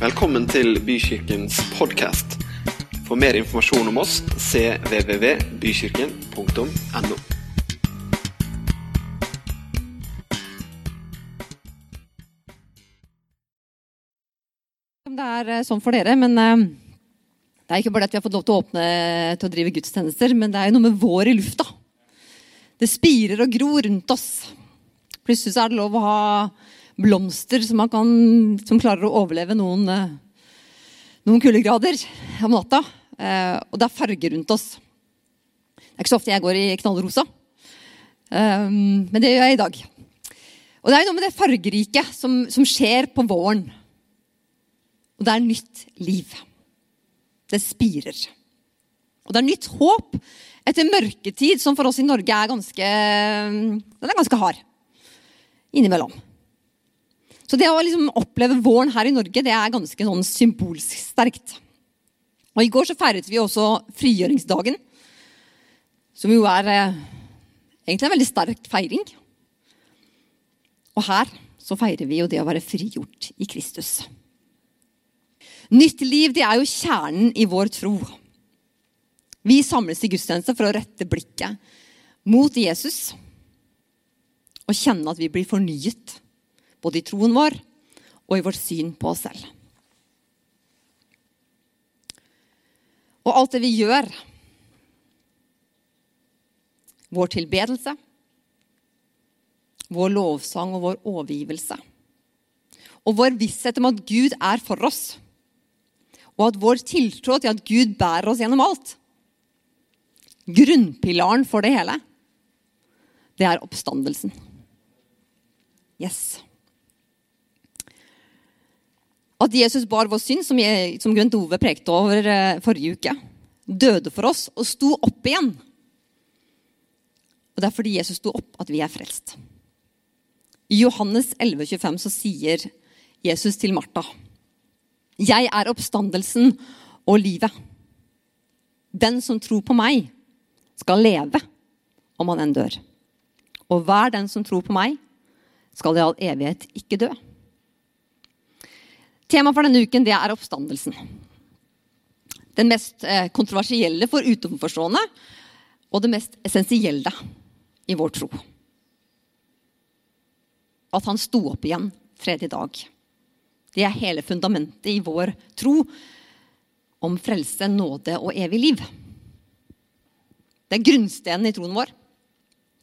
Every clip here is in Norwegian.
Velkommen til Bykirkens podkast. For mer informasjon om oss cvvvbykirken.no. Det er eh, sånn for dere, men eh, det er ikke bare at vi har fått lov til å åpne til å drive gudstjenester, men det er jo noe med vår i lufta. Det spirer og gror rundt oss. Plutselig så er det lov å ha blomster som, kan, som klarer å overleve noen, eh, noen kuldegrader om natta. Og det er farger rundt oss. Det er ikke så ofte jeg går i knallrosa, men det gjør jeg i dag. Og det er noe med det fargerike som, som skjer på våren. Og det er nytt liv. Det spirer. Og det er nytt håp etter mørketid, som for oss i Norge er ganske, den er ganske hard innimellom. Så det å liksom oppleve våren her i Norge, det er ganske sånn symbolsk sterkt. Og I går så feiret vi også frigjøringsdagen, som jo er eh, egentlig en veldig sterk feiring. Og her så feirer vi jo det å være frigjort i Kristus. Nytt liv det er jo kjernen i vår tro. Vi samles i gudstjeneste for å rette blikket mot Jesus og kjenne at vi blir fornyet, både i troen vår og i vårt syn på oss selv. Og alt det vi gjør, vår tilbedelse, vår lovsang og vår overgivelse, og vår visshet om at Gud er for oss, og at vår tiltro til at Gud bærer oss gjennom alt Grunnpilaren for det hele, det er oppstandelsen. Yes. At Jesus bar vår synd, som, som Grønt Ove prekte over eh, forrige uke, døde for oss og sto opp igjen. Og Det er fordi Jesus sto opp, at vi er frelst. I Johannes 11, 25 så sier Jesus til Martha jeg er oppstandelsen og livet. Den som tror på meg, skal leve om han enn dør. Og hver den som tror på meg, skal i all evighet ikke dø. Temaet for denne uken det er oppstandelsen. Den mest eh, kontroversielle for utenforstående og det mest essensielle i vår tro. At han sto opp igjen tredje dag. Det er hele fundamentet i vår tro om frelse, nåde og evig liv. Det er grunnstenen i troen vår.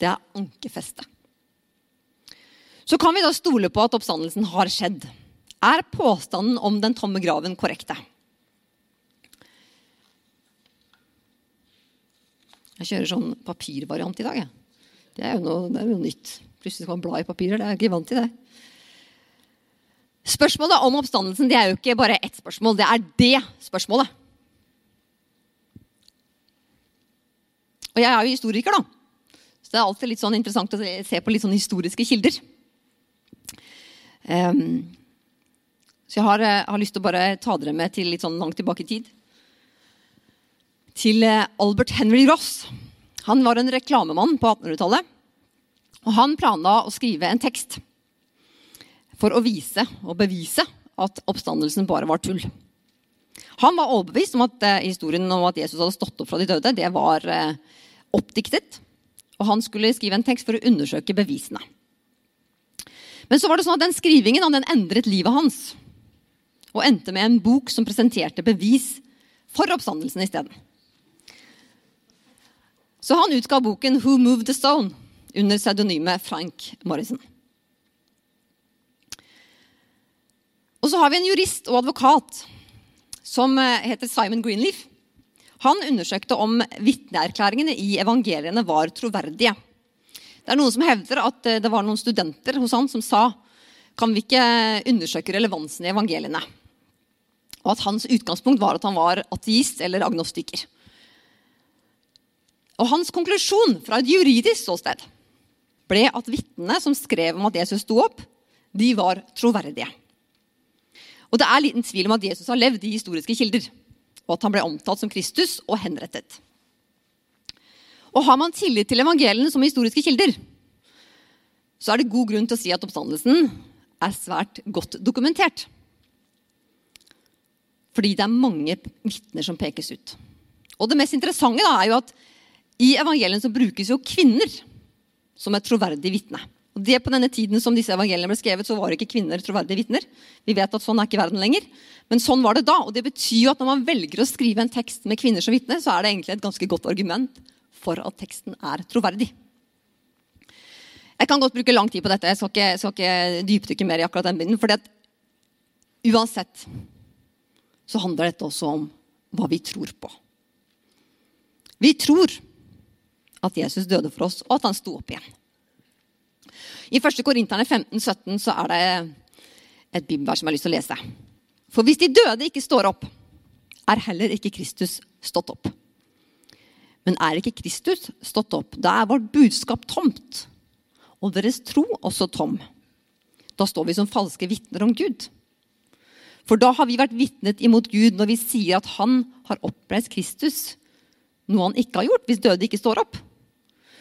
Det er ankerfestet. Så kan vi da stole på at oppstandelsen har skjedd. Er påstanden om den tomme graven korrekte? Jeg kjører sånn papirvariant i dag. Ja. Det er jo noe, det er noe nytt. Plutselig skal man bla i papirer. Det er ikke vant til det. Spørsmålet om oppstandelsen det er jo ikke bare ett spørsmål. Det er det spørsmålet. Og jeg er jo historiker, da. Så det er alltid litt sånn interessant å se på litt sånn historiske kilder. Um, så jeg har, har, lyst til å bare ta dere med til litt sånn langt tilbake i tid. Til eh, Albert Henry Ross. Han var en reklamemann på 1800-tallet. Og han planla å skrive en tekst for å vise og bevise at oppstandelsen bare var tull. Han var overbevist om at eh, historien om at Jesus hadde stått opp fra de døde, det var eh, oppdiktet. Og han skulle skrive en tekst for å undersøke bevisene. Men så var det sånn at den skrivingen den endret livet hans. Og endte med en bok som presenterte bevis for oppstandelsen isteden. Så han utga boken 'Who Moved the Stone' under pseudonymet Frank Morrison. Og så har vi en jurist og advokat som eh, heter Simon Greenleaf. Han undersøkte om vitneerklæringene i evangeliene var troverdige. Det er Noen som hevder at eh, det var noen studenter hos han som sa kan vi ikke undersøke relevansen i evangeliene. Og at hans utgangspunkt var at han var ateist eller agnostiker. Og Hans konklusjon fra et juridisk ståsted ble at vitnene som skrev om at Jesus sto opp, de var troverdige. Og det er liten tvil om at Jesus har levd i historiske kilder, og at han ble omtalt som Kristus og henrettet. Og har man tillit til evangeliene som historiske kilder, så er det god grunn til å si at oppstandelsen er svært godt dokumentert. Fordi det er mange vitner som pekes ut. Og det mest interessante da, er jo at i evangeliene så brukes jo kvinner som et troverdig vitne. Og det På denne tiden som disse evangeliene ble skrevet, så var ikke kvinner troverdige vitner. Vi vet at sånn er ikke verden lenger. Men sånn var det da. Og det betyr jo at når man velger å skrive en tekst med kvinner som vitne, så er det egentlig et ganske godt argument for at teksten er troverdig. Jeg kan godt bruke lang tid på dette. Jeg skal ikke, skal ikke dypdykke mer i akkurat den biten. For uansett så handler dette også om hva vi tror på. Vi tror at Jesus døde for oss, og at han sto opp igjen. I 1. Korinterne 15, 17 så er det et bibelvers som jeg har lyst til å lese. For hvis de døde ikke står opp, er heller ikke Kristus stått opp. Men er ikke Kristus stått opp, da er vårt budskap tomt, og deres tro også tom. Da står vi som falske vitner om Gud. For da har vi vært vitnet imot Gud når vi sier at han har oppreist Kristus, noe han ikke har gjort hvis døde ikke står opp.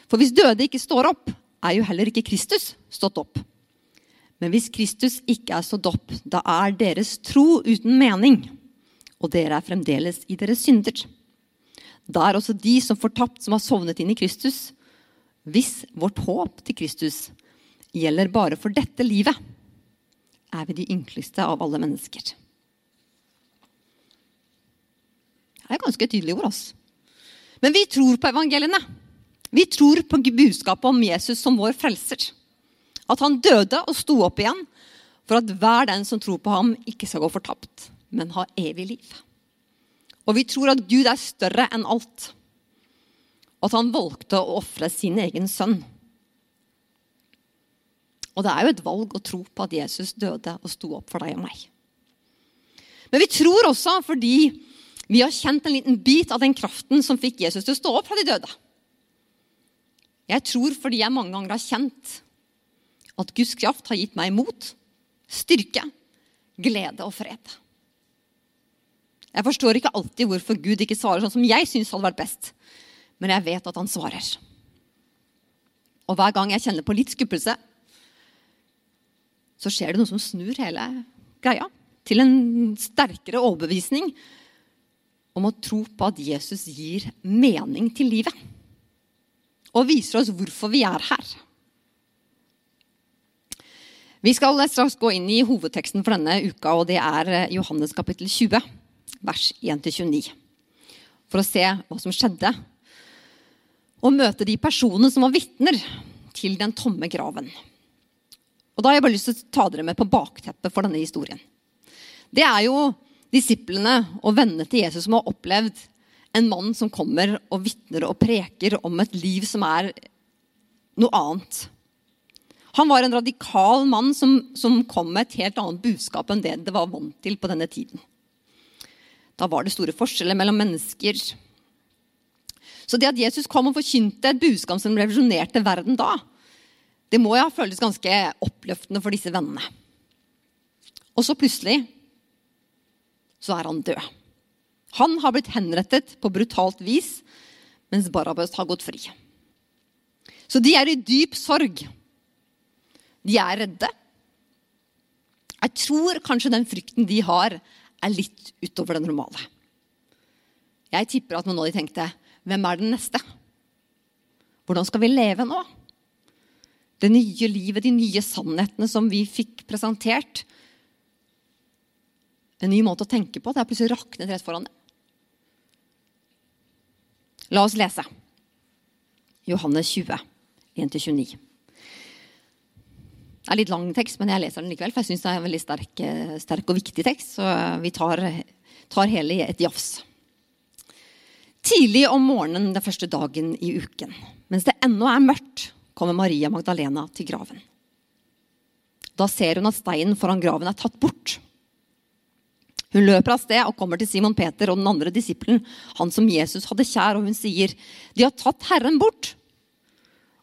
For hvis døde ikke står opp, er jo heller ikke Kristus stått opp. Men hvis Kristus ikke er stått opp, da er deres tro uten mening, og dere er fremdeles i deres synder. Da er også de som fortapt, som har sovnet inn i Kristus. Hvis vårt håp til Kristus gjelder bare for dette livet, er vi de ynkeligste av alle mennesker. Det er ganske tydelige ord. Altså. Men vi tror på evangeliene. Vi tror på budskapet om Jesus som vår frelser. At han døde og sto opp igjen for at hver den som tror på ham, ikke skal gå fortapt, men ha evig liv. Og vi tror at Gud er større enn alt, at han valgte å ofre sin egen sønn. Og det er jo et valg å tro på at Jesus døde og sto opp for deg og meg. Men vi tror også fordi vi har kjent en liten bit av den kraften som fikk Jesus til å stå opp fra de døde. Jeg tror fordi jeg mange ganger har kjent at Guds kraft har gitt meg mot, styrke, glede og fred. Jeg forstår ikke alltid hvorfor Gud ikke svarer sånn som jeg syns hadde vært best, men jeg vet at han svarer. Og hver gang jeg kjenner på litt skuffelse, så skjer det noe som snur hele greia til en sterkere overbevisning om å tro på at Jesus gir mening til livet og viser oss hvorfor vi er her. Vi skal straks gå inn i hovedteksten for denne uka, og det er eh, Johannes kapittel 20, vers 1-29. For å se hva som skjedde, og møte de personene som var vitner til den tomme graven. Og Da har jeg bare lyst til å ta dere med på bakteppet for denne historien. Det er jo disiplene og vennene til Jesus som har opplevd en mann som kommer og vitner og preker om et liv som er noe annet. Han var en radikal mann som, som kom med et helt annet budskap enn det det var vant til på denne tiden. Da var det store forskjeller mellom mennesker. Så det at Jesus kom og forkynte et budskap som revolusjonerte verden da, det må jo ha føltes ganske oppløftende for disse vennene. Og så plutselig så er han død. Han har blitt henrettet på brutalt vis, mens Barabas har gått fri. Så de er i dyp sorg. De er redde. Jeg tror kanskje den frykten de har, er litt utover det normale. Jeg tipper at noen av de tenkte hvem er den neste? Hvordan skal vi leve nå? Det nye livet, de nye sannhetene som vi fikk presentert. En ny måte å tenke på. Det er plutselig raknet rett foran det. La oss lese. Johannes 20, 1-29. Det er litt lang tekst, men jeg leser den likevel, for jeg syns det er en veldig sterk, sterk, og viktig tekst. Så vi tar, tar hele i et jafs. Tidlig om morgenen den første dagen i uken, mens det ennå er mørkt, kommer Maria Magdalena til graven. Da ser hun at steinen foran graven er tatt bort. Hun løper av sted og kommer til Simon Peter og den andre disippelen, han som Jesus hadde kjær, og hun sier, 'De har tatt Herren bort,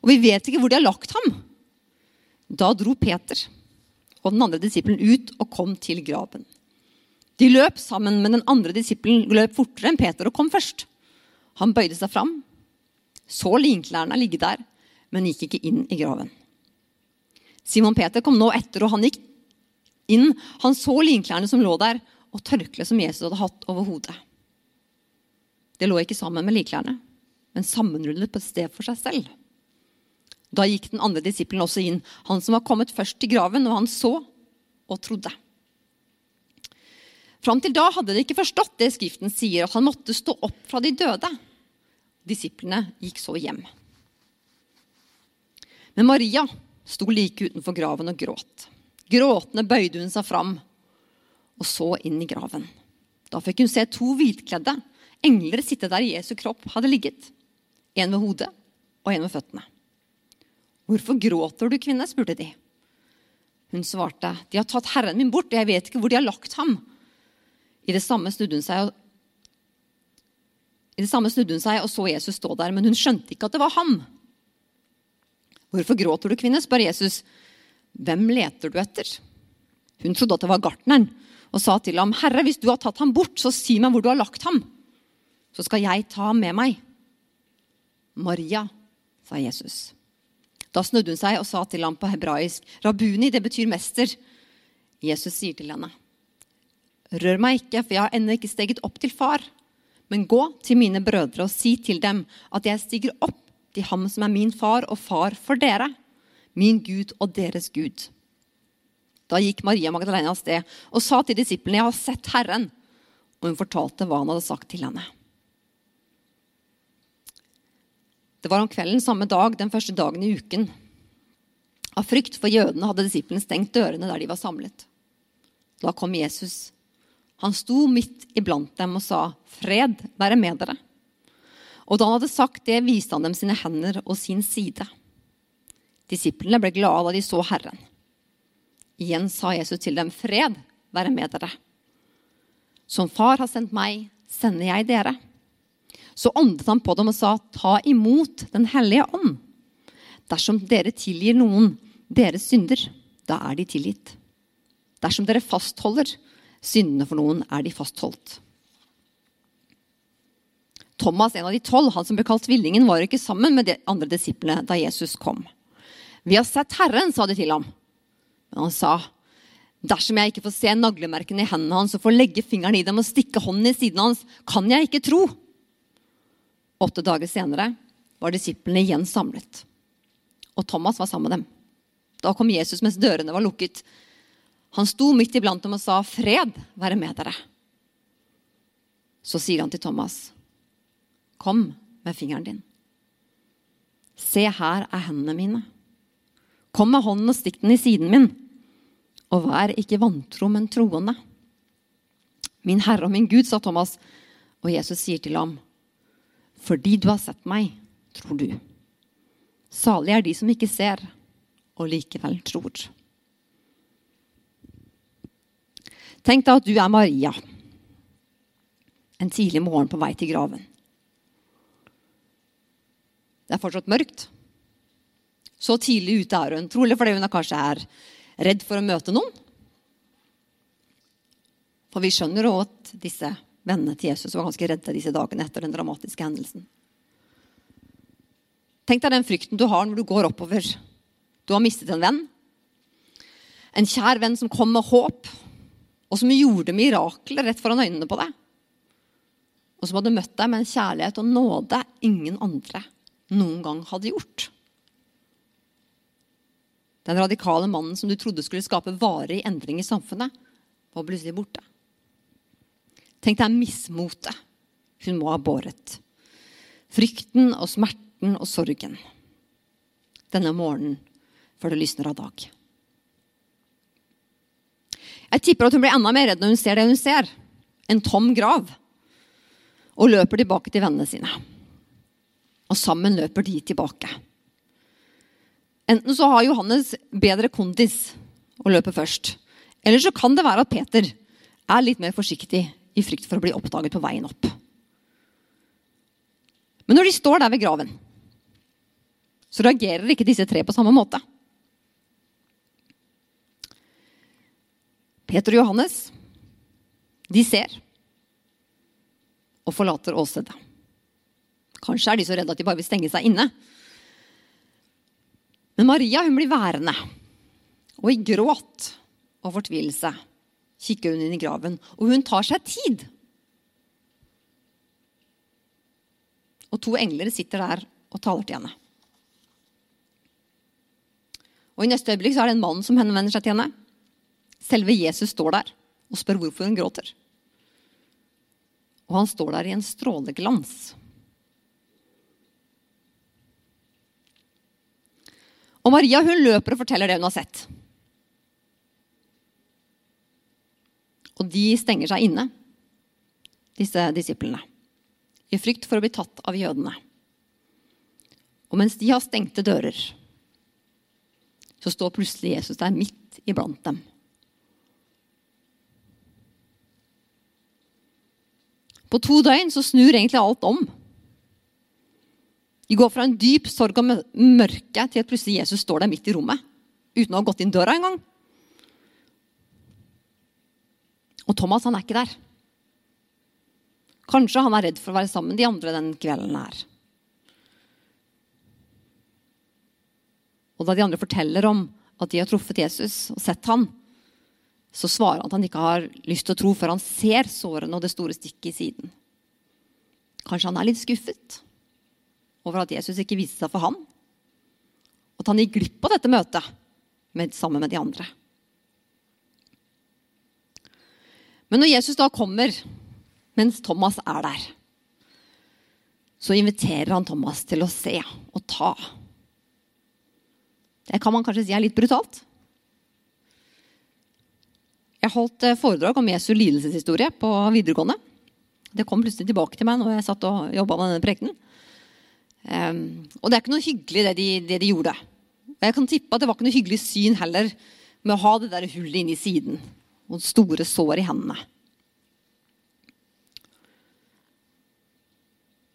og vi vet ikke hvor de har lagt ham.' Da dro Peter og den andre disippelen ut og kom til graven. De løp sammen, men den andre disippelen løp fortere enn Peter og kom først. Han bøyde seg fram, så linklærne ligge der, men gikk ikke inn i graven. Simon Peter kom nå etter, og han gikk inn. Han så linklærne som lå der, og tørkleet som Jesus hadde hatt over hodet. Det lå ikke sammen med likklærne, men sammenrullet på et sted for seg selv. Da gikk den andre disippelen også inn, han som var kommet først til graven, og han så og trodde. Fram til da hadde de ikke forstått det Skriften sier, at han måtte stå opp fra de døde. Disiplene gikk så hjem. Men Maria sto like utenfor graven og gråt. Gråtende bøyde hun seg fram og så inn i graven. Da fikk hun se to hvitkledde engler sitte der Jesu kropp hadde ligget. En ved hodet og en ved føttene. Hvorfor gråter du, kvinne? spurte de. Hun svarte, de har tatt Herren min bort, og jeg vet ikke hvor de har lagt ham. I det samme snudde hun seg og, i det samme snudde hun seg og så Jesus stå der, men hun skjønte ikke at det var ham. Hvorfor gråter du, kvinne? spør Jesus. Hvem leter du etter? Hun trodde at det var gartneren, og sa til ham, Herre, hvis du har tatt ham bort, så si meg hvor du har lagt ham, så skal jeg ta ham med meg. Maria, sa Jesus. Da snudde hun seg og sa til ham på hebraisk, Rabuni, det betyr mester. Jesus sier til henne, Rør meg ikke, for jeg har ennå ikke steget opp til far. Men gå til mine brødre og si til dem at jeg stiger opp til ham som er min far og far for dere, min Gud og deres Gud. Da gikk Maria Magdalena av sted og sa til disiplene, 'Jeg har sett Herren.' Og hun fortalte hva han hadde sagt til henne. Det var om kvelden samme dag, den første dagen i uken. Av frykt for jødene hadde disiplene stengt dørene der de var samlet. Da kom Jesus. Han sto midt iblant dem og sa, 'Fred være med dere.' Og da han hadde sagt det, viste han dem sine hender og sin side. Disiplene ble glade da de så Herren. Igjen sa Jesus til dem, 'Fred være med dere.' Som far har sendt meg, sender jeg dere. Så åndet han på dem og sa, 'Ta imot Den hellige ånd.' Dersom dere tilgir noen deres synder, da er de tilgitt. Dersom dere fastholder syndene for noen, er de fastholdt. Thomas, en av de tolv, han som ble kalt tvillingen, var ikke sammen med de andre disiplene da Jesus kom. Vi har sett Herren, sa de til ham. Men han sa, dersom jeg ikke får se naglemerkene i hendene hans og får legge fingeren i dem og stikke hånden i siden hans, kan jeg ikke tro. Åtte dager senere var disiplene igjen samlet. Og Thomas var sammen med dem. Da kom Jesus mens dørene var lukket. Han sto midt iblant dem og sa, 'Fred være med dere'. Så sier han til Thomas, 'Kom med fingeren din. Se, her er hendene mine. Kom med hånden og stikk den i siden min. Og vær ikke vantro, men troende. Min Herre og min Gud, sa Thomas, og Jesus sier til ham, fordi du har sett meg, tror du. Salig er de som ikke ser, og likevel tror. Tenk deg at du er Maria en tidlig morgen på vei til graven. Det er fortsatt mørkt. Så tidlig ute er hun, trolig fordi hun kanskje er redd for å møte noen. For vi skjønner også at disse vennene til Jesus var ganske redde disse dagene etter den dramatiske hendelsen. Tenk deg den frykten du har når du går oppover. Du har mistet en venn. En kjær venn som kom med håp, og som gjorde mirakler rett foran øynene på deg. Og som hadde møtt deg med en kjærlighet og nåde ingen andre noen gang hadde gjort. Den radikale mannen som du trodde skulle skape varig endring i samfunnet, var plutselig borte. Tenk deg mismotet hun må ha båret. Frykten og smerten og sorgen. Denne morgenen før det lysner av dag. Jeg tipper at hun blir enda mer redd når hun ser det hun ser. En tom grav. Og løper tilbake til vennene sine. Og sammen løper de tilbake. Enten så har Johannes bedre kondis og løper først. Eller så kan det være at Peter er litt mer forsiktig i frykt for å bli oppdaget på veien opp. Men når de står der ved graven, så reagerer ikke disse tre på samme måte. Peter og Johannes, de ser og forlater åstedet. Kanskje er de så redde at de bare vil stenge seg inne. Men Maria hun blir værende. Og i gråt og fortvilelse kikker hun inn i graven, og hun tar seg tid. Og to engler sitter der og taler til henne. Og I neste øyeblikk så er det en mann som henvender seg til henne. Selve Jesus står der og spør hvorfor hun gråter. Og han står der i en stråleglans. Og Maria hun løper og forteller det hun har sett. Og de stenger seg inne, disse disiplene, i frykt for å bli tatt av jødene. Og mens de har stengte dører, så står plutselig Jesus der midt iblant dem. På to døgn så snur egentlig alt om. De går fra en dyp sorg og mørke til at plutselig Jesus står der midt i rommet. Uten å ha gått inn døra engang. Og Thomas han er ikke der. Kanskje han er redd for å være sammen med de andre den kvelden her. Og da de andre forteller om at de har truffet Jesus og sett han, så svarer han at han ikke har lyst til å tro før han ser sårene og det store stikket i siden. Kanskje han er litt skuffet over at Jesus ikke viste seg for. Og at han gikk glipp av dette møtet med, sammen med de andre. Men når Jesus da kommer mens Thomas er der, så inviterer han Thomas til å se og ta. Det kan man kanskje si er litt brutalt. Jeg holdt eh, foredrag om Jesu lidelseshistorie på videregående. Det kom plutselig tilbake til meg når jeg satt og jobba med denne prekenen. Um, og det er ikke noe hyggelig, det de, det de, gjorde. Og jeg kan tippe at det var ikke noe hyggelig syn heller med å ha det der hullet inni siden og store sår i hendene.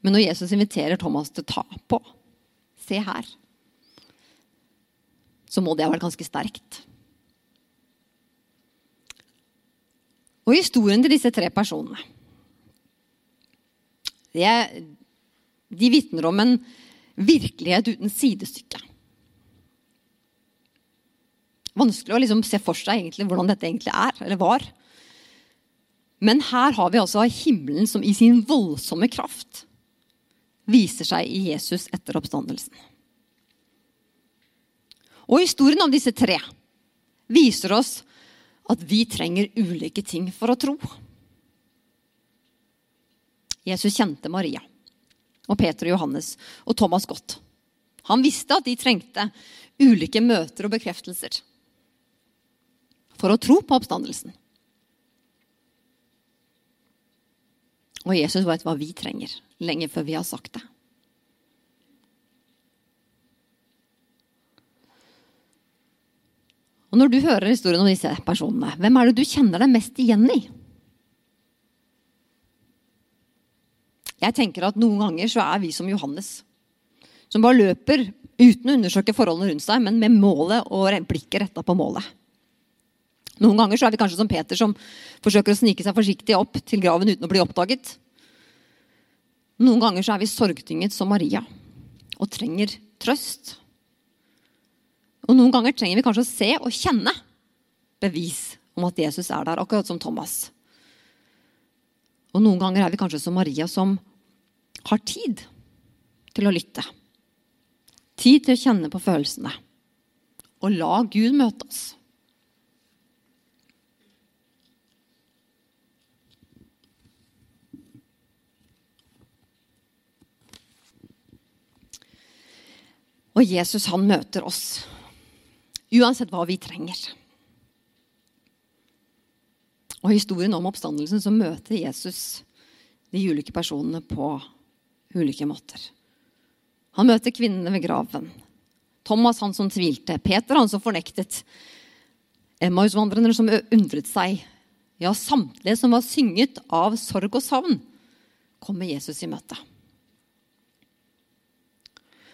Men når Jesus inviterer Thomas til å ta på Se her. Så må det ha vært ganske sterkt. Og historien til disse tre personene det, De vitner om en virkelighet uten sidestykke. Vanskelig å liksom se for seg egentlig hvordan dette egentlig er, eller var. Men her har vi altså himmelen som i sin voldsomme kraft viser seg i Jesus etter oppstandelsen. Og historien om disse tre viser oss at vi trenger ulike ting for å tro. Jesus kjente Maria og Peter og Johannes og Thomas godt. Han visste at de trengte ulike møter og bekreftelser for å tro på oppstandelsen. Og Jesus vet hva vi trenger, lenge før vi har sagt det. Og Når du hører historien om disse personene, hvem er det du kjenner deg mest igjen i? Jeg tenker at Noen ganger så er vi som Johannes, som bare løper uten å undersøke forholdene rundt seg, men med målet og blikket retta på målet. Noen ganger så er vi kanskje som Peter, som forsøker å snike seg forsiktig opp til graven uten å bli oppdaget. Noen ganger så er vi sorgtynget som Maria og trenger trøst. Og noen ganger trenger vi kanskje å se og kjenne bevis om at Jesus er der, akkurat som Thomas. Og noen ganger er vi kanskje som Maria, som har tid til å lytte. Tid til å kjenne på følelsene. Og la Gud møte oss. Og Jesus han møter oss uansett hva vi trenger. Og I historien om oppstandelsen så møter Jesus de ulike personene på ulike måter. Han møter kvinnene ved graven. Thomas, han som tvilte. Peter, han som fornektet. Emmaus-vandrerne som undret seg. Ja, samtlige som var synget av sorg og savn, kommer Jesus i møte.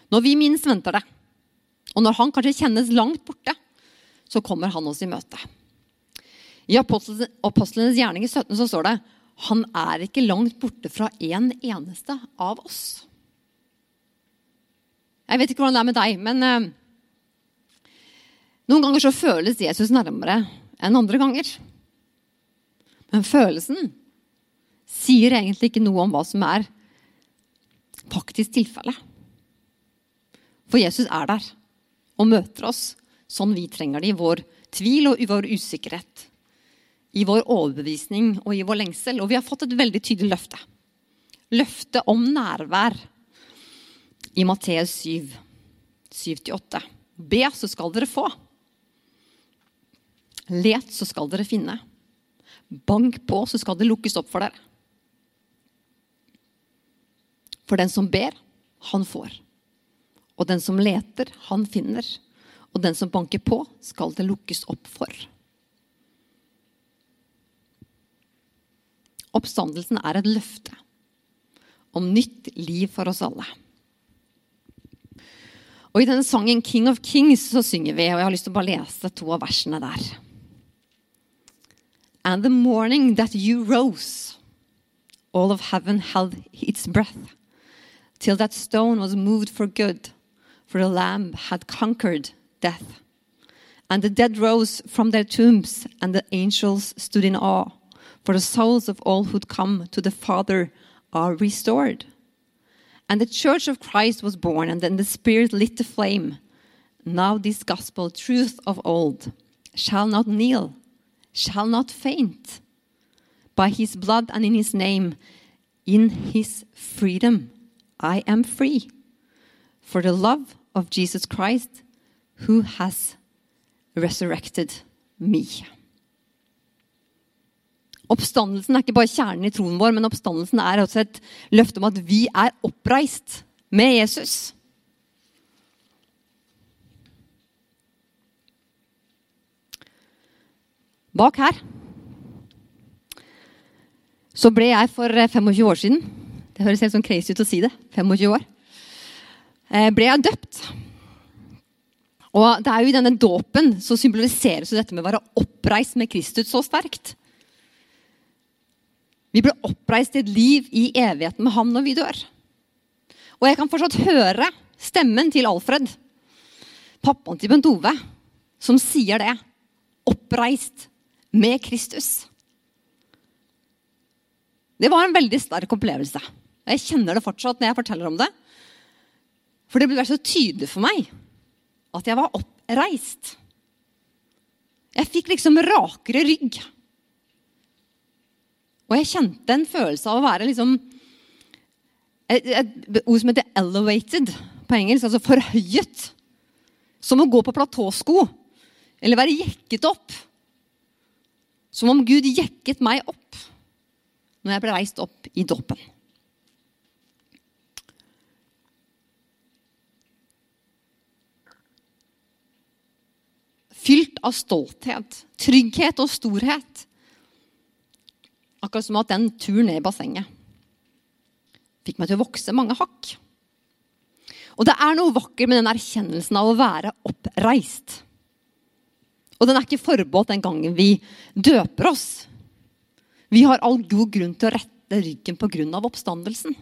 Når vi minst venter det, og når han kanskje kjennes langt borte, så kommer han oss i møte. I Apostlenes gjerning i 17 så står det han er ikke langt borte fra en eneste av oss. Jeg vet ikke hvordan det er med deg, men eh, noen ganger så føles Jesus nærmere enn andre ganger. Men følelsen sier egentlig ikke noe om hva som er faktisk tilfellet. For Jesus er der og møter oss sånn vi trenger det i vår tvil og i vår usikkerhet. I vår overbevisning og i vår lengsel. Og vi har fått et veldig tydelig løfte. Løfte om nærvær i Matteus 7, 7-8. Be, så skal dere få. Let, så skal dere finne. Bank på, så skal det lukkes opp for dere. For den som ber, han får. Og den som leter, han finner. Og den som banker på, skal det lukkes opp for. Oppstandelsen er et løfte om nytt liv for oss alle. Og I denne sangen 'King of Kings' så synger vi, og jeg har lyst til å bare lese to av versene der. And the morning that you rose, all of heaven held its breath, till that stone was moved for good, for the Lamb had conquered death. And the dead rose from their tombs, and the angels stood in awe, for the souls of all who'd come to the Father are restored. And the church of Christ was born, and then the Spirit lit the flame. Now, this gospel truth of old shall not kneel, shall not faint. By his blood and in his name, in his freedom, I am free. For the love of Jesus Christ, who has resurrected me. Oppstandelsen er ikke bare kjernen i troen vår, men oppstandelsen er også et løfte om at vi er oppreist med Jesus. Bak her så ble jeg for 25 år siden Det høres helt sånn crazy ut å si det. 25 år. Eh, ble jeg døpt. Og det er jo i denne dåpen så symboliseres dette med å være oppreist med Kristus så sterkt. Vi ble oppreist til et liv i evigheten med ham når vi dør. Og jeg kan fortsatt høre stemmen til Alfred, pappaen til Bent Ove, som sier det. Oppreist med Kristus. Det var en veldig sterk opplevelse. Jeg kjenner det fortsatt når jeg forteller om det. For det ble så tydelig for meg at jeg var oppreist. Jeg fikk liksom rakere rygg. Og jeg kjente en følelse av å være liksom et, ord som heter 'elevated' på engelsk, altså forhøyet. Som å gå på platåsko eller være jekket opp. Som om Gud jekket meg opp når jeg ble reist opp i dåpen. Fylt av stolthet, trygghet og storhet Akkurat som at den turen ned i bassenget fikk meg til å vokse mange hakk. Og det er noe vakkert med den erkjennelsen av å være oppreist. Og den er ikke forbeholdt den gangen vi døper oss. Vi har all god grunn til å rette ryggen pga. oppstandelsen.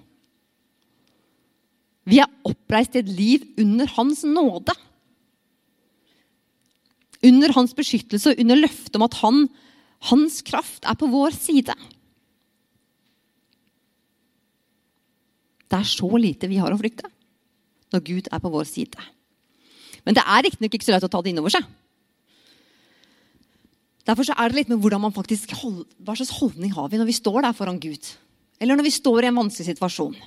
Vi er oppreist i et liv under Hans nåde. Under Hans beskyttelse og under løftet om at han, Hans kraft er på vår side. Det er så lite vi har å frykte når Gud er på vår side. Men det er riktignok ikke så lett å ta det inn over seg. Derfor er det litt med hvordan man faktisk Hva slags holdning har vi når vi står der foran Gud? Eller når vi står i en vanskelig situasjon?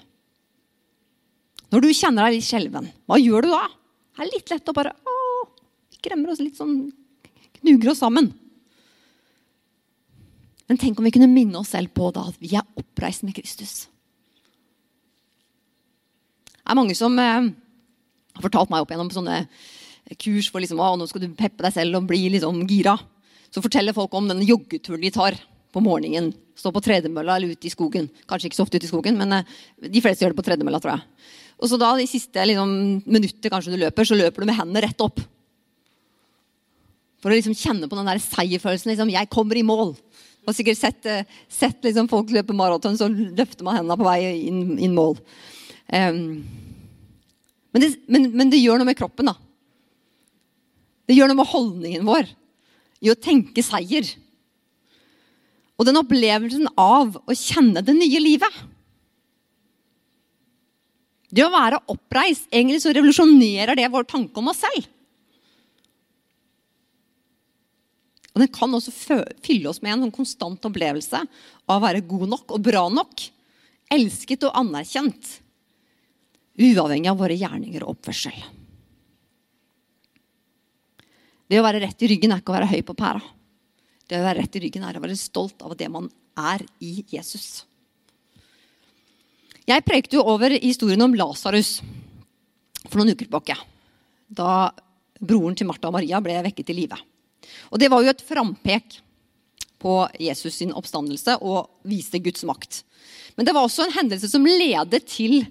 Når du kjenner deg litt skjelven, hva gjør du da? Det er litt lett å bare å, Vi kremmer oss litt sånn Knuger oss sammen. Men tenk om vi kunne minne oss selv på da at vi er oppreist med Kristus. Det er mange som eh, har fortalt meg opp gjennom sånne kurs for liksom, å, nå skal du peppe deg selv og bli liksom gira. Så forteller folk om den joggeturen de tar på morgenen. Stå på tredemølla eller ute i skogen. Kanskje ikke så ofte ute i skogen, men eh, de fleste gjør det på tredemølla, tror jeg. Og så da, de siste liksom, minuttet kanskje du løper, så løper du med hendene rett opp. For å liksom kjenne på den der seierfølelsen. Liksom, 'Jeg kommer i mål'. Har sikkert sett, eh, sett liksom, folk løpe maraton, så løfter man hendene på vei inn, inn mål. Um, men, det, men, men, det, gjør noe med kroppen, da. Det gjør noe med holdningen vår i å tenke seier. Og den opplevelsen av å kjenne det nye livet. Det å være oppreist, egentlig så revolusjonerer det vår tanke om oss selv. Og den kan også fylle oss med en sånn konstant opplevelse av å være god nok og bra nok. Elsket og anerkjent. Uavhengig av våre gjerninger og oppførsel. Det å være rett i ryggen er ikke å være høy på pæra. Det å være rett i ryggen er å være stolt av det man er i Jesus. Jeg prekte jo over historien om Lasarus for noen uker tilbake. Da broren til Martha og Maria ble vekket til live. Og det var jo et frampek på Jesus sin oppstandelse og viste Guds makt. Men det var også en hendelse som ledet til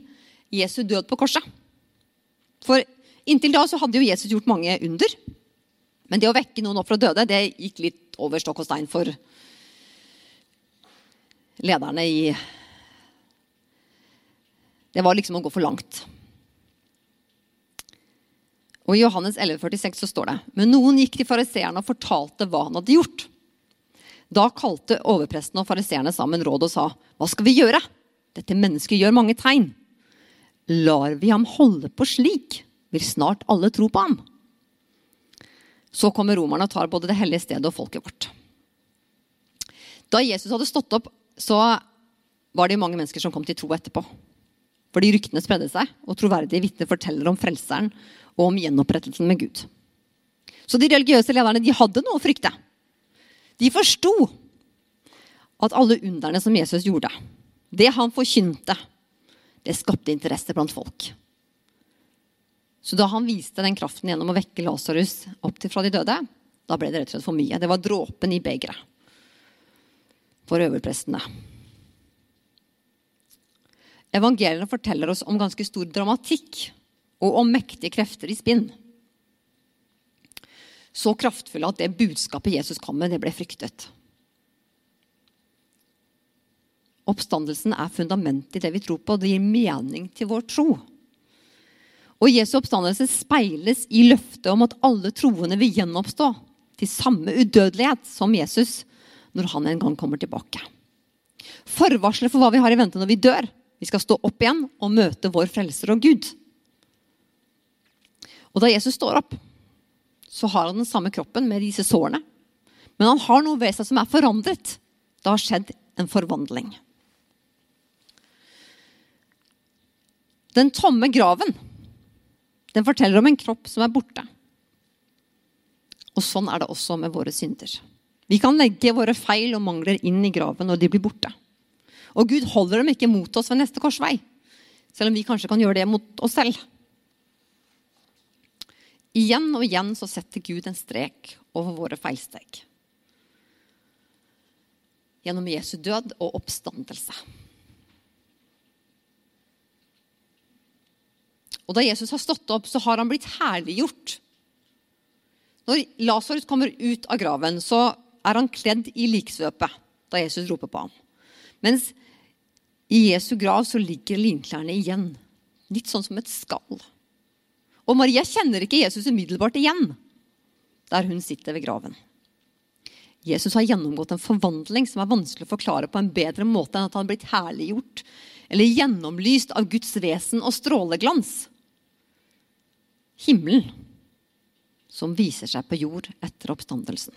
Jesu død på korset. For inntil da så hadde jo Jesus gjort mange under. Men det å vekke noen opp fra døde, det gikk litt over stokk og stein for lederne i Det var liksom å gå for langt. Og I Johannes 11,46 så står det Men noen gikk til fariseerne og fortalte hva han hadde gjort. Da kalte overpresten og fariseerne sammen råd og sa, Hva skal vi gjøre? Dette mennesket gjør mange tegn. Lar vi ham holde på slik, vil snart alle tro på ham. Så kommer romerne og tar både det hellige stedet og folket vårt. Da Jesus hadde stått opp, så var det mange mennesker som kom til tro etterpå. Fordi ryktene spredde seg, og troverdige vitner forteller om Frelseren og om gjenopprettelsen med Gud. Så de religiøse lederne de hadde noe å frykte. De forsto at alle underne som Jesus gjorde, det han forkynte, det skapte interesse blant folk. Så da han viste den kraften gjennom å vekke Lasarus opp til fra de døde, da ble det rett og slett for mye. Det var dråpen i begeret for øverprestene. Evangeliene forteller oss om ganske stor dramatikk og om mektige krefter i spinn. Så kraftfulle at det budskapet Jesus kom med, det ble fryktet. Oppstandelsen er fundamentet i det vi tror på, og det gir mening til vår tro. Og Jesu oppstandelse speiles i løftet om at alle troende vil gjenoppstå til samme udødelighet som Jesus når han en gang kommer tilbake. Forvarselet for hva vi har i vente når vi dør. Vi skal stå opp igjen og møte vår frelser og Gud. Og da Jesus står opp, så har han den samme kroppen med disse sårene. Men han har noe ved seg som er forandret. Det har skjedd en forvandling. Den tomme graven den forteller om en kropp som er borte. Og sånn er det også med våre synder. Vi kan legge våre feil og mangler inn i graven når de blir borte. Og Gud holder dem ikke mot oss ved neste korsvei, selv om vi kanskje kan gjøre det mot oss selv. Igjen og igjen så setter Gud en strek over våre feilsteg. Gjennom Jesu død og oppstandelse. Og da Jesus har stått opp, så har han blitt herliggjort. Når Lasarus kommer ut av graven, så er han kledd i liksvøpet da Jesus roper på ham. Mens i Jesu grav så ligger linklærne igjen. Litt sånn som et skall. Og Maria kjenner ikke Jesus umiddelbart igjen der hun sitter ved graven. Jesus har gjennomgått en forvandling som er vanskelig å forklare på en bedre måte enn at han har blitt herliggjort eller gjennomlyst av Guds vesen og stråleglans. Himmelen som viser seg på jord etter oppstandelsen.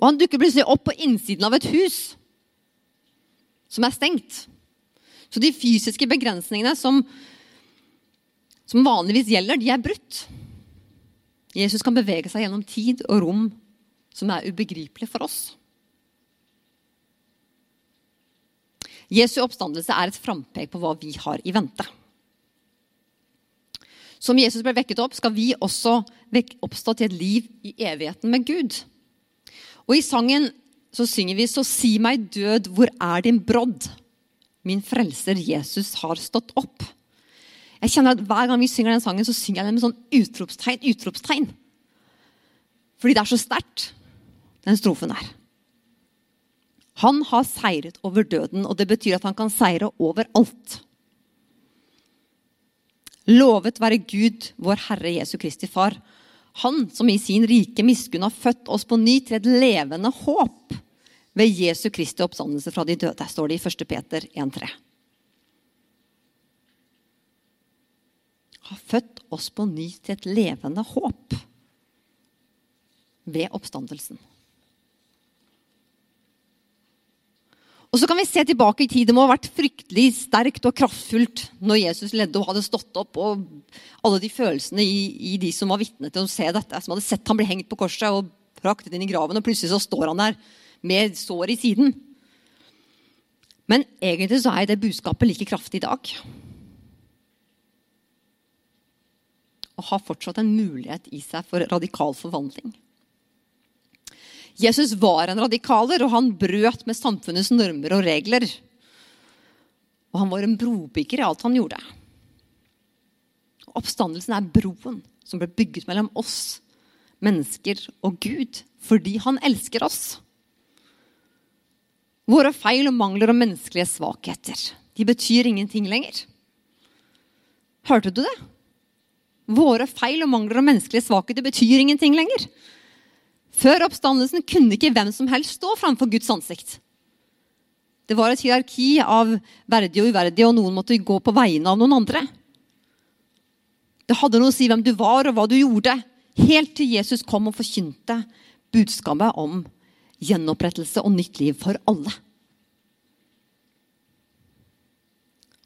Og han dukker plutselig opp på innsiden av et hus som er stengt. Så de fysiske begrensningene som som vanligvis gjelder, de er brutt. Jesus kan bevege seg gjennom tid og rom som er ubegripelig for oss. Jesu oppstandelse er et frampek på hva vi har i vente. Som Jesus ble vekket opp, skal vi også oppstå til et liv i evigheten med Gud. Og I sangen så synger vi 'Så si meg, død, hvor er din brodd?' Min frelser Jesus har stått opp. Jeg kjenner at Hver gang vi synger den sangen, så synger jeg den med sånn utropstegn. utropstegn. Fordi det er så sterkt, den strofen der. Han har seiret over døden, og det betyr at han kan seire over alt. Lovet være Gud, vår Herre Jesu Kristi Far. Han som i sin rike miskunn har født oss på ny til et levende håp ved Jesu Kristi oppstandelse fra de døde, står det i 1. Peter 1,3. Har født oss på ny til et levende håp ved oppstandelsen. Og så kan vi se tilbake i tid. Det må ha vært fryktelig sterkt og kraftfullt når Jesus ledde og hadde stått opp, og alle de følelsene i, i de som var vitne til å se dette, som hadde sett ham bli hengt på korset og praktet inn i graven, og plutselig så står han der med sår i siden. Men egentlig så er det budskapet like kraftig i dag. Og har fortsatt en mulighet i seg for radikal forvandling. Jesus var en radikaler, og han brøt med samfunnets normer og regler. Og han var en brobygger i alt han gjorde. Oppstandelsen er broen som ble bygget mellom oss, mennesker og Gud, fordi han elsker oss. Våre feil og mangler og menneskelige svakheter de betyr ingenting lenger. Hørte du det? Våre feil og mangler og menneskelige svakheter betyr ingenting lenger. Før oppstandelsen kunne ikke hvem som helst stå framfor Guds ansikt. Det var et hierarki av verdige og uverdige, og noen måtte gå på vegne av noen andre. Det hadde noe å si hvem du var, og hva du gjorde, helt til Jesus kom og forkynte budskapet om gjenopprettelse og nytt liv for alle.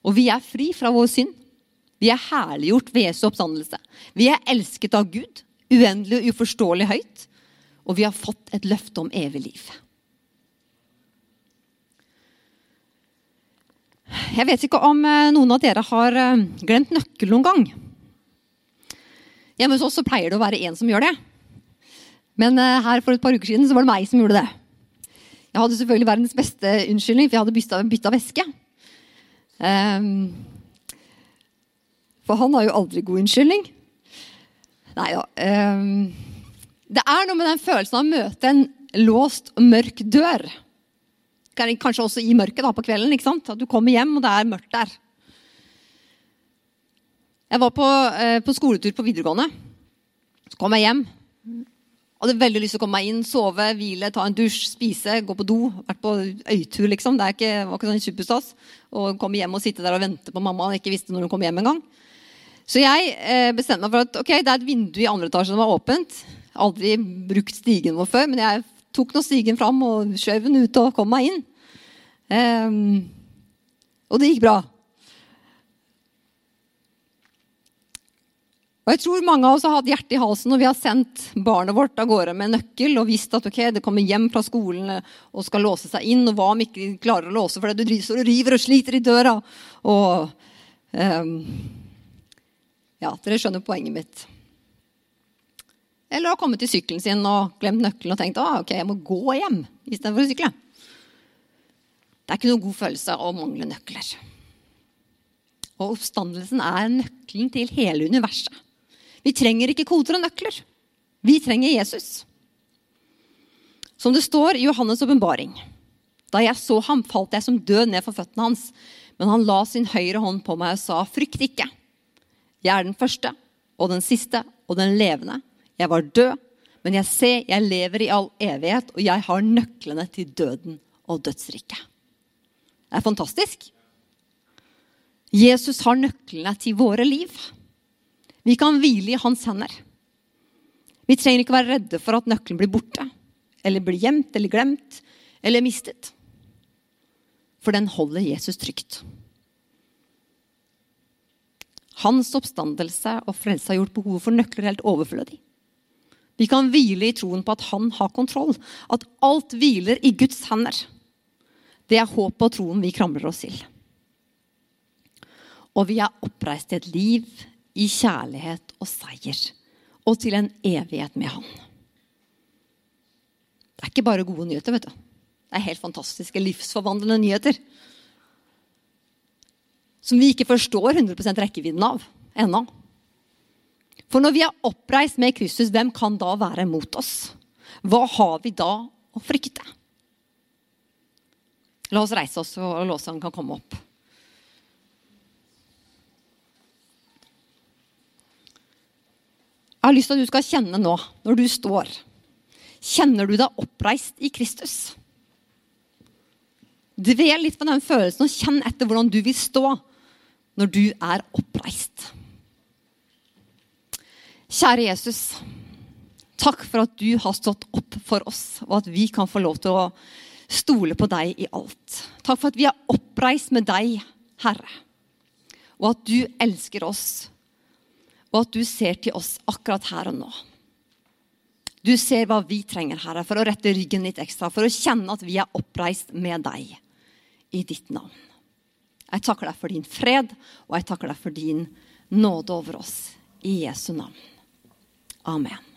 Og vi er fri fra vår synd. Vi er herliggjort ved Jesu oppstandelse. Vi er elsket av Gud, uendelig og uforståelig høyt. Og vi har fått et løfte om evig liv. Jeg vet ikke om eh, noen av dere har eh, glemt nøkkel noen gang. Hjemme hos oss så pleier det å være én som gjør det. Men uh, her for et par uker siden så var det meg som gjorde det. Jeg hadde selvfølgelig verdens beste unnskyldning, for jeg hadde bytta, bytta væske. Um, for han har jo aldri god unnskyldning. Nei da. Um, det er noe med den følelsen av å møte en låst mørk dør. Kanskje også i mørket da, på kvelden. ikke sant? At du kommer hjem, og det er mørkt der. Jeg var på, eh, på skoletur på videregående. Så kom jeg hjem. Hadde veldig lyst til å komme meg inn, sove, hvile, ta en dusj, spise, gå på do. Vært på øytur, liksom. Det ikke, var ikke sånn superstas. Å komme hjem og sitte der og vente på mamma. Jeg ikke visste når hun kom hjem engang. Så jeg eh, bestemte meg for at ok, det er et vindu i andre etasje som var åpent. Aldri brukt stigen vår før, men jeg tok nå stigen fram og skjøv den ut og kom meg inn. Um, og det gikk bra. Og jeg tror Mange av oss har hatt hjertet i halsen når vi har sendt barnet vårt av gårde med nøkkel og visst at okay, det kommer hjem fra skolen og skal låse seg inn. Og hva om ikke de klarer å låse fordi du står og river og sliter i døra? Og um, Ja, dere skjønner poenget mitt. Eller har kommet til sykkelen sin og glemt nøkkelen og tenkt ah, ok, jeg må gå hjem istedenfor å sykle. Det er ikke noen god følelse å mangle nøkler. Og oppstandelsen er nøkkelen til hele universet. Vi trenger ikke koder og nøkler. Vi trenger Jesus. Som det står i Johannes' åpenbaring. Da jeg så ham, falt jeg som død ned for føttene hans. Men han la sin høyre hånd på meg og sa, frykt ikke. Jeg er den første og den siste og den levende. Jeg var død, men jeg ser jeg lever i all evighet, og jeg har nøklene til døden og dødsriket. Det er fantastisk. Jesus har nøklene til våre liv. Vi kan hvile i hans hender. Vi trenger ikke være redde for at nøkkelen blir borte, eller blir gjemt eller glemt eller mistet. For den holder Jesus trygt. Hans oppstandelse og frelse har gjort behovet for nøkler helt overflødig. Vi kan hvile i troen på at han har kontroll, at alt hviler i Guds hender. Det er håpet og troen vi kramler oss til. Og vi er oppreist i et liv i kjærlighet og seier, og til en evighet med Han. Det er ikke bare gode nyheter, vet du. Det er helt fantastiske, livsforvandlende nyheter. Som vi ikke forstår 100% rekkevidden av ennå. For når vi er oppreist med Kristus, hvem kan da være mot oss? Hva har vi da å frykte? La oss reise oss, og låseren kan komme opp. Jeg har lyst til at du skal kjenne nå, når du står Kjenner du deg oppreist i Kristus? Dvel litt på den følelsen og kjenn etter hvordan du vil stå når du er oppreist. Kjære Jesus. Takk for at du har stått opp for oss, og at vi kan få lov til å stole på deg i alt. Takk for at vi er oppreist med deg, Herre. Og at du elsker oss, og at du ser til oss akkurat her og nå. Du ser hva vi trenger, Herre, for å rette ryggen litt ekstra, for å kjenne at vi er oppreist med deg i ditt navn. Jeg takker deg for din fred, og jeg takker deg for din nåde over oss. I Jesu navn. Amen.